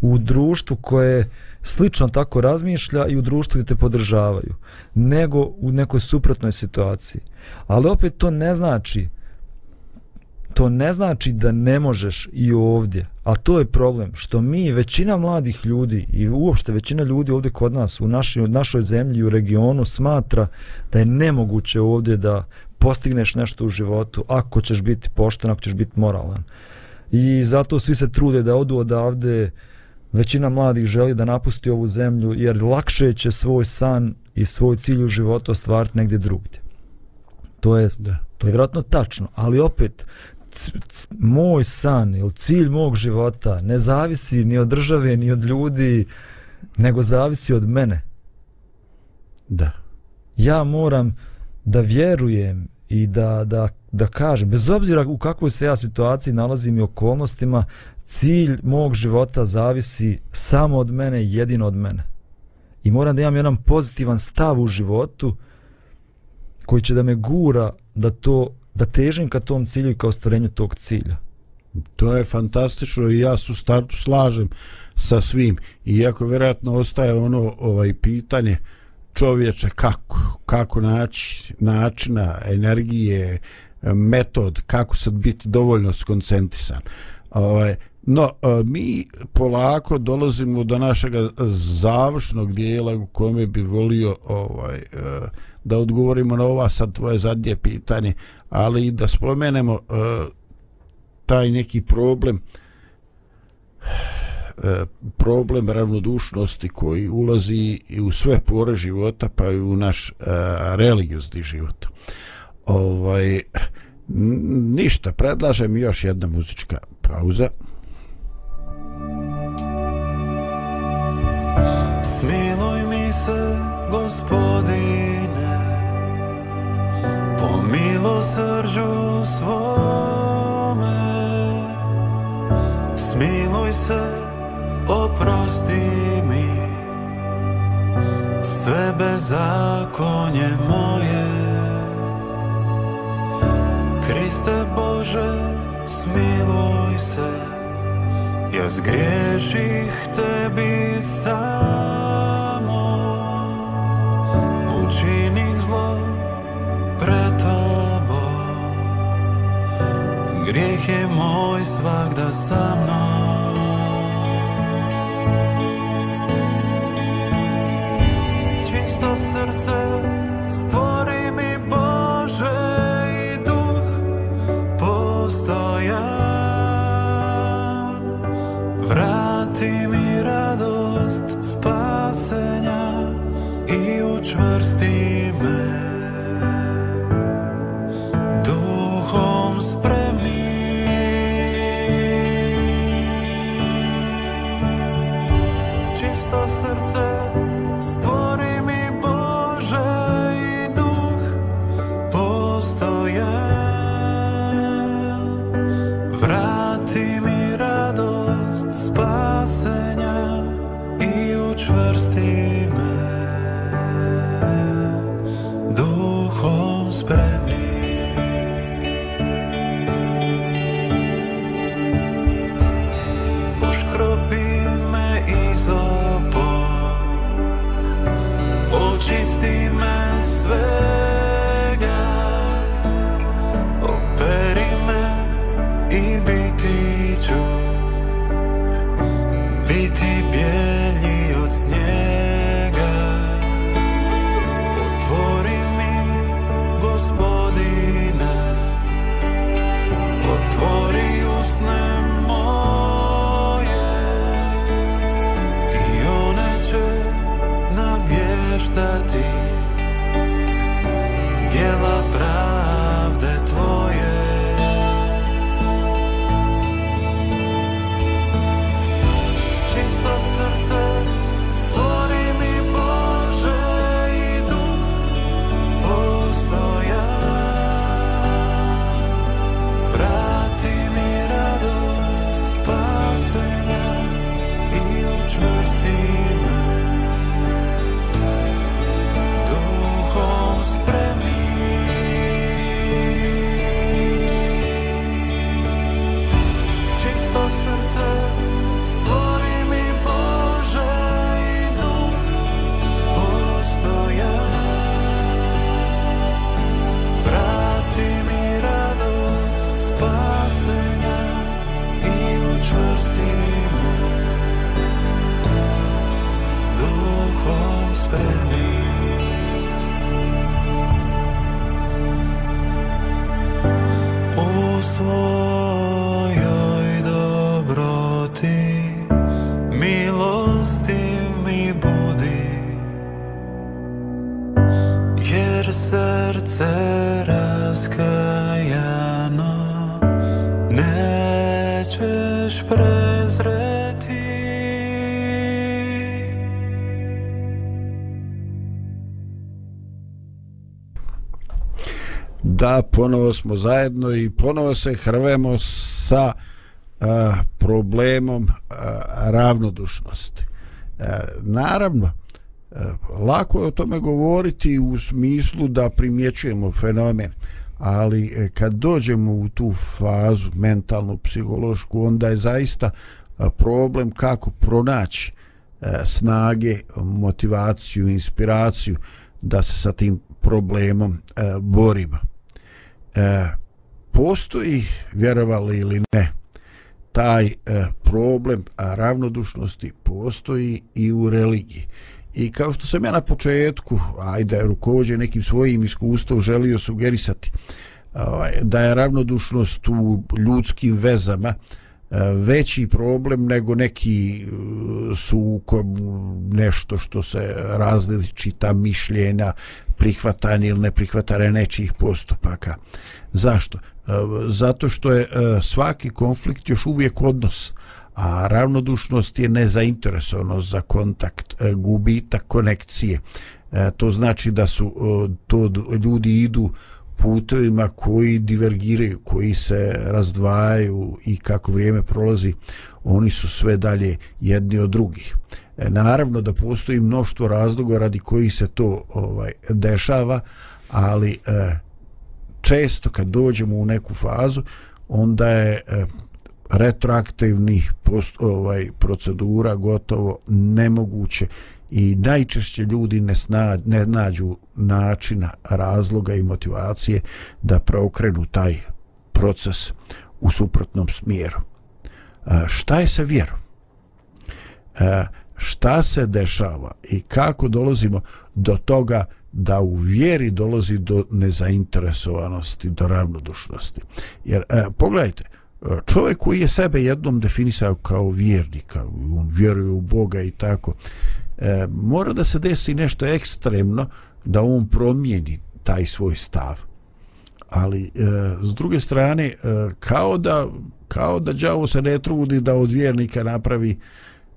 u društvu koje slično tako razmišlja i u društvu gdje te podržavaju, nego u nekoj suprotnoj situaciji. Ali opet to ne znači to ne znači da ne možeš i ovdje. A to je problem, što mi, većina mladih ljudi i uopšte većina ljudi ovdje kod nas, u našoj, našoj zemlji, u regionu, smatra da je nemoguće ovdje da postigneš nešto u životu ako ćeš biti pošten, ako ćeš biti moralan. I zato svi se trude da odu odavde, većina mladih želi da napusti ovu zemlju, jer lakše će svoj san i svoj cilj u životu ostvariti negdje drugdje. To je, da. to je vjerojatno tačno, ali opet, moj san ili cilj mog života ne zavisi ni od države ni od ljudi nego zavisi od mene. Da. Ja moram da vjerujem i da, da, da kažem bez obzira u kakvoj se ja situaciji nalazim i okolnostima cilj mog života zavisi samo od mene jedino od mene. I moram da imam jedan pozitivan stav u životu koji će da me gura da to da težim ka tom cilju i ka ostvarenju tog cilja. To je fantastično i ja su startu slažem sa svim. Iako vjerojatno ostaje ono ovaj pitanje čovječe kako, kako naći načina, energije, metod, kako sad biti dovoljno skoncentrisan. Ovaj, no, e, mi polako dolazimo do našeg završnog dijela u kome bi volio ovaj, e, da odgovorimo na ova sad tvoje zadnje pitanje, ali i da spomenemo e, taj neki problem e, problem ravnodušnosti koji ulazi i u sve pore života pa i u naš e, religiozni život. Ovaj, ništa, predlažem još jedna muzička pauza. Smiluj mi se, gospodin po milosrđu svome. Smiluj se oprosti mi. Sve bezakonje moje. Kriste Bože smiluj se. Ja zgriješih tebi samo. Učinih zlo Grijeh je moj svakda sa mnom. Čisto srce stvori mi Bože i duh postojan. Vrati mi radost spasenja i učvrsti smo zajedno i ponovo se hrvemo sa a, problemom a, ravnodušnosti. A, naravno, a, lako je o tome govoriti u smislu da primjećujemo fenomen, ali kad dođemo u tu fazu mentalnu, psihološku, onda je zaista problem kako pronaći snage, motivaciju, inspiraciju da se sa tim problemom borimo e, postoji, vjerovali ili ne, taj e, problem ravnodušnosti postoji i u religiji. I kao što sam ja na početku, ajde, rukovođe nekim svojim iskustvom želio sugerisati, ovaj, da je ravnodušnost u ljudskim vezama e, veći problem nego neki e, sukob, nešto što se različita mišljenja, prihvatanje ili neprihvatanje nečijih postupaka. Zašto? E, zato što je e, svaki konflikt još uvijek odnos, a ravnodušnost je nezainteresovanost za kontakt, e, gubitak konekcije. To znači da su to ljudi idu putovima koji divergiraju, koji se razdvajaju i kako vrijeme prolazi, oni su sve dalje jedni od drugih. E, naravno da postoji mnoštvo razloga radi kojih se to ovaj dešava, ali e, često kad dođemo u neku fazu, onda je e, post, ovaj procedura gotovo nemoguće i najčešće ljudi ne, sna, ne nađu načina, razloga i motivacije da preokrenu taj proces u suprotnom smjeru. E, šta je sa vjerom? E, šta se dešava i kako dolazimo do toga da u vjeri dolazi do nezainteresovanosti, do ravnodušnosti. Jer, e, pogledajte, čovjek koji je sebe jednom definisao kao vjernika, on vjeruje u Boga i tako, e, mora da se desi nešto ekstremno da on promijeni taj svoj stav. Ali, e, s druge strane, e, kao da kao da đavo se ne trudi da od vjernika napravi e,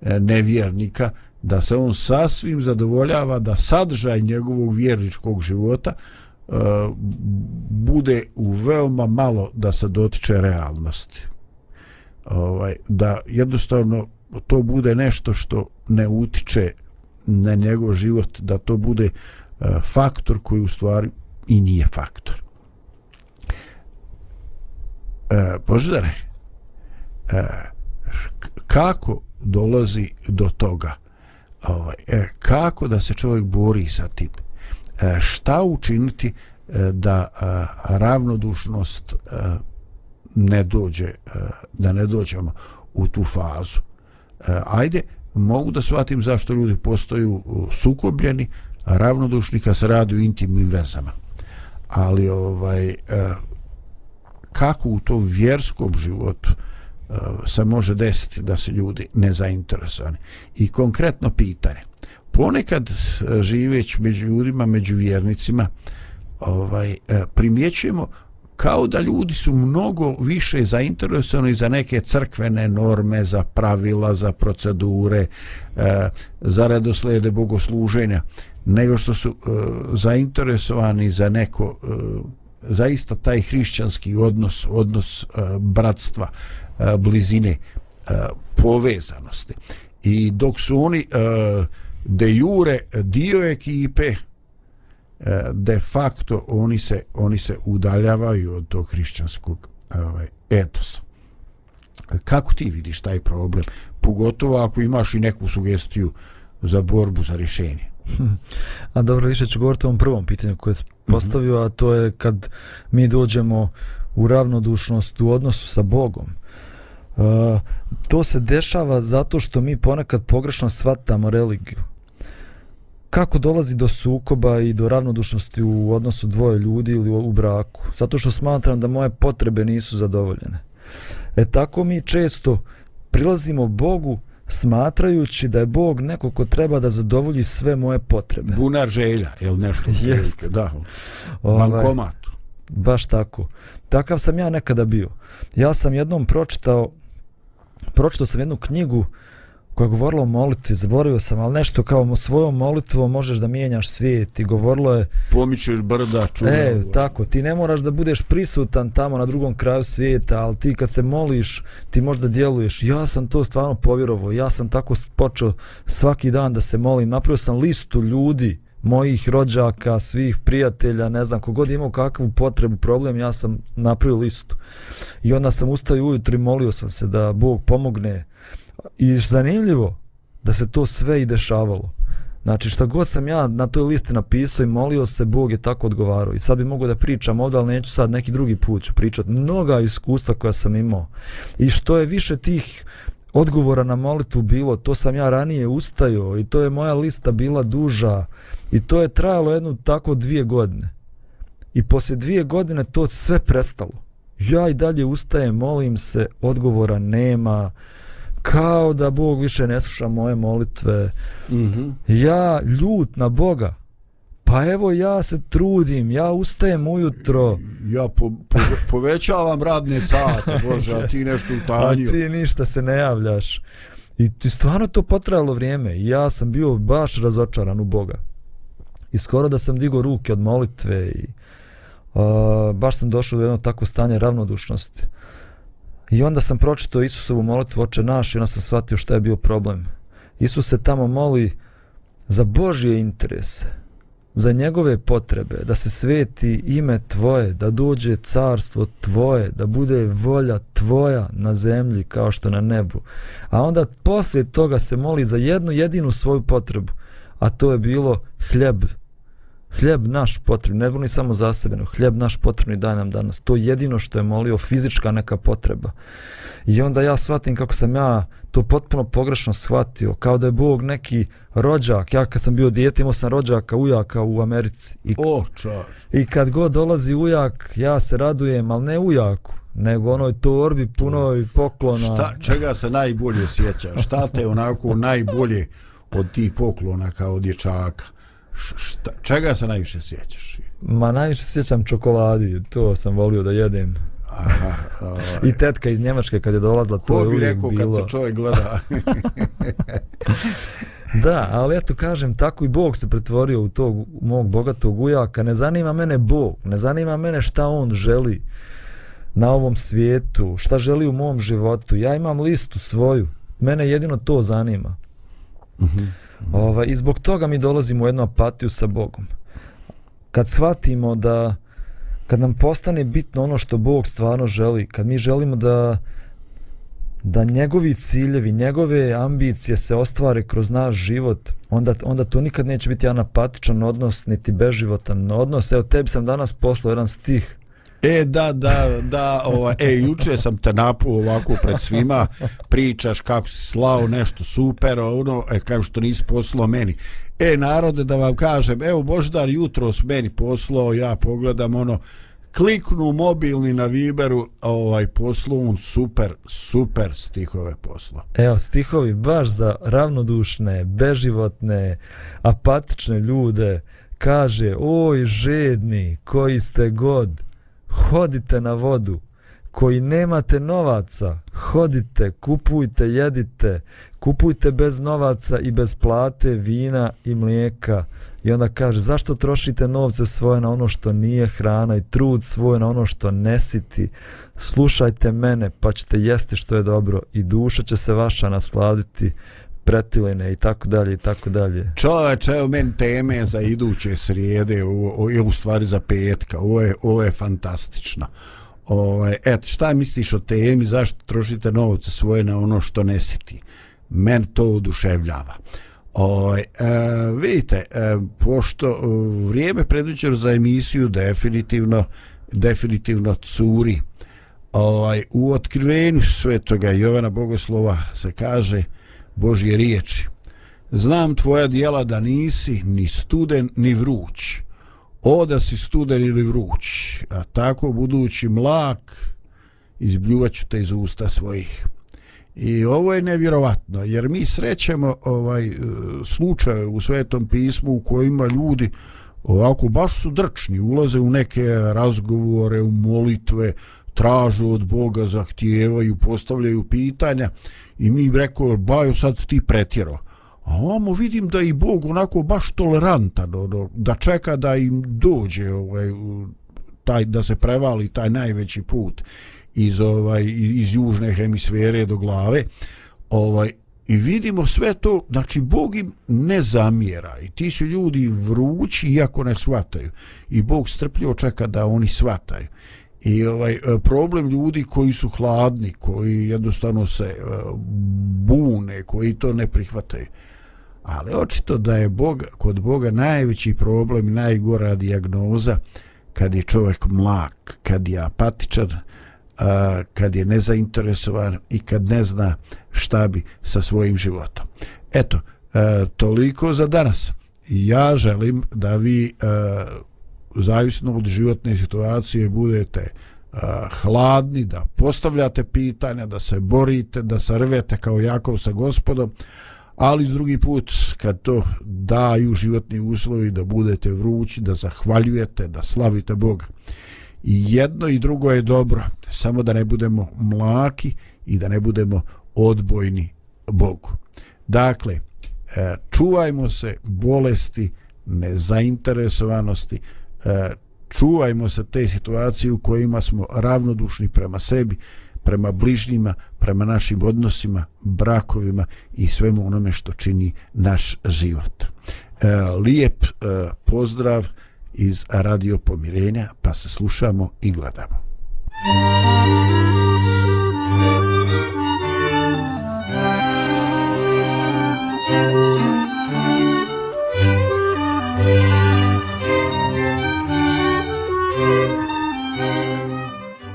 E, nevjernika, da se on sasvim zadovoljava da sadržaj njegovog vjerničkog života e, bude u veoma malo da se dotiče realnosti. Ovaj, da jednostavno to bude nešto što ne utiče na njegov život, da to bude e, faktor koji u stvari i nije faktor. E, Boždare, e, kako dolazi do toga? Ovaj, e, kako da se čovjek bori sa tim? E, šta učiniti e, da a, ravnodušnost a, ne dođe, a, da ne dođemo u tu fazu? E, ajde, mogu da shvatim zašto ljudi postaju sukobljeni, ravnodušni kad se radi u intimnim vezama. Ali ovaj e, kako u tom vjerskom životu e, Eh, se može desiti da su ljudi nezainteresovani. I konkretno pitanje. Ponekad eh, živeć među ljudima, među vjernicima, ovaj eh, primjećujemo kao da ljudi su mnogo više zainteresovani za neke crkvene norme, za pravila, za procedure, za redoslede bogosluženja, nego što su zainteresovani za neko zaista taj hrišćanski odnos, odnos bratstva, blizine, povezanosti. I dok su oni de jure dio ekipe, de facto oni se oni se udaljavaju od tog hrišćanskog ovaj etosa. Kako ti vidiš taj problem? Pogotovo ako imaš i neku sugestiju za borbu za rješenje. A dobro, više ću govoriti o ovom prvom pitanju koje je postavio, mm -hmm. a to je kad mi dođemo u ravnodušnost u odnosu sa Bogom. Uh, to se dešava zato što mi ponekad pogrešno shvatamo religiju kako dolazi do sukoba i do ravnodušnosti u odnosu dvoje ljudi ili u braku. Zato što smatram da moje potrebe nisu zadovoljene. E tako mi često prilazimo Bogu smatrajući da je Bog neko ko treba da zadovolji sve moje potrebe. Bunar želja, ili nešto? Jeste. Da. Ovaj, Bankomat. Baš tako. Takav sam ja nekada bio. Ja sam jednom pročitao pročitao sam jednu knjigu koja je govorila o molitvi, zaboravio sam, ali nešto kao svojom molitvom možeš da mijenjaš svijet i govorilo je... Pomičeš brda, čuna. E, tako, ti ne moraš da budeš prisutan tamo na drugom kraju svijeta, ali ti kad se moliš, ti možda djeluješ. Ja sam to stvarno povjerovao, ja sam tako počeo svaki dan da se molim, napravio sam listu ljudi, mojih rođaka, svih prijatelja, ne znam, kogod imao kakvu potrebu, problem, ja sam napravio listu. I onda sam ustao ujutro i molio sam se da Bog pomogne. I zanimljivo da se to sve i dešavalo. Znači šta god sam ja na toj listi napisao i molio se, Bog je tako odgovarao. I sad bi mogao da pričam ovdje, ali neću sad neki drugi put ću pričati. Mnoga iskustva koja sam imao. I što je više tih odgovora na molitvu bilo, to sam ja ranije ustajao i to je moja lista bila duža i to je trajalo jednu tako dvije godine. I poslije dvije godine to sve prestalo. Ja i dalje ustajem, molim se, odgovora nema, kao da Bog više ne sluša moje molitve. Mm -hmm. Ja ljut na Boga, Pa evo ja se trudim, ja ustajem ujutro. Ja po, po, povećavam radne sate, Bože, a ti nešto utanio. A ti ništa se ne javljaš. I, I stvarno to potrajalo vrijeme. Ja sam bio baš razočaran u Boga. I skoro da sam digo ruke od molitve i uh, baš sam došao do jedno tako stanje ravnodušnosti. I onda sam pročitao Isusovu molitvu oče naš i onda sam shvatio šta je bio problem. Isus se tamo moli za Božje interese za njegove potrebe, da se sveti ime tvoje, da dođe carstvo tvoje, da bude volja tvoja na zemlji kao što na nebu. A onda poslije toga se moli za jednu jedinu svoju potrebu, a to je bilo hljeb. Hljeb naš potrebni, ne boli samo za sebe, no hljeb naš potrebni daj nam danas. To je jedino što je molio, fizička neka potreba. I onda ja shvatim kako sam ja to potpuno pogrešno shvatio, kao da je Bog neki rođak. Ja kad sam bio dijete imao sam rođaka, ujaka u Americi. I, oh, čar. I kad god dolazi ujak, ja se radujem, ali ne ujaku, nego onoj torbi punoj poklona. Šta, čega se najbolje sjeća? Šta te onako najbolje od tih poklona kao dječaka? Šta, čega se najviše sjećaš? Ma najviše sjećam čokoladi, to sam volio da jedem. Aha, ovaj. I tetka iz Njemačke kad je dolazla, to je uvijek rekao bilo. kad to čovjek gleda? da, ali eto kažem, tako i Bog se pretvorio u tog mog bogatog ujaka. Ne zanima mene Bog, ne zanima mene šta on želi na ovom svijetu, šta želi u mom životu. Ja imam listu svoju, mene jedino to zanima. Uh -huh. Ova, I zbog toga mi dolazimo u jednu apatiju sa Bogom. Kad shvatimo da kad nam postane bitno ono što Bog stvarno želi, kad mi želimo da da njegovi ciljevi, njegove ambicije se ostvare kroz naš život, onda, onda to nikad neće biti anapatičan odnos, niti beživotan odnos. Evo, tebi sam danas poslao jedan stih. E, da, da, da, ova, e, juče sam te napuo ovako pred svima, pričaš kako si slao nešto super, ono, e, kao što nisi poslao meni. E, narode, da vam kažem, evo, Boždar jutro s meni poslao, ja pogledam, ono, kliknu mobilni na Viberu, ovaj, poslao on super, super stihove posla. Evo, stihovi baš za ravnodušne, beživotne, apatične ljude, kaže, oj, žedni, koji ste god, hodite na vodu, koji nemate novaca, hodite, kupujte, jedite, kupujte bez novaca i bez plate, vina i mlijeka. I onda kaže, zašto trošite novce svoje na ono što nije hrana i trud svoj na ono što ne siti? Slušajte mene, pa ćete jesti što je dobro i duša će se vaša nasladiti pretiline i tako dalje i tako dalje. Čoveče, evo meni teme za iduće srijede, ovo, je u stvari za petka, ovo je, ovo je fantastično. Ovaj, et, šta misliš o temi, zašto trošite novce svoje na ono što ne siti? Men to oduševljava. Ovaj, e, vidite, e, pošto e, vrijeme predviđeno za emisiju definitivno, definitivno curi, ovaj, u otkrivenju svetoga Jovana Bogoslova se kaže Božje riječi. Znam tvoja dijela da nisi ni studen ni vruć. O da si studen ili vruć, a tako budući mlak, izbljuvaću te iz usta svojih. I ovo je nevjerovatno, jer mi srećemo ovaj e, slučaje u Svetom pismu u kojima ljudi ovako baš su drčni, ulaze u neke razgovore, u molitve, tražu od Boga, zahtijevaju, postavljaju pitanja i mi rekao, bajo sad ti pretjero. A ovamo vidim da i Bog onako baš tolerantan, ono, da čeka da im dođe ovaj, taj, da se prevali taj najveći put iz ovaj iz južne hemisfere do glave ovaj i vidimo sve to znači bog im ne zamjera i ti su ljudi vrući iako ne shvataju i bog strpljivo čeka da oni shvataju i ovaj e, problem ljudi koji su hladni koji jednostavno se e, bune koji to ne prihvataju ali očito da je bog kod boga najveći problem i najgora dijagnoza kad je čovjek mlak kad je apatičan a, kad je nezainteresovan i kad ne zna šta bi sa svojim životom. Eto, a, toliko za danas. Ja želim da vi a, zavisno od životne situacije budete a, hladni, da postavljate pitanja, da se borite, da se rvete kao Jakov sa gospodom, ali s drugi put kad to daju životni uslovi da budete vrući, da zahvaljujete, da slavite Boga. I jedno i drugo je dobro, samo da ne budemo mlaki i da ne budemo odbojni Bogu. Dakle, eh, čuvajmo se bolesti, nezainteresovanosti, E, čuvajmo se te situacije u kojima smo ravnodušni prema sebi, prema bližnjima, prema našim odnosima, brakovima i svemu onome što čini naš život. E, lijep e, pozdrav iz Radio Pomirenja, pa se slušamo i gledamo. Thank you.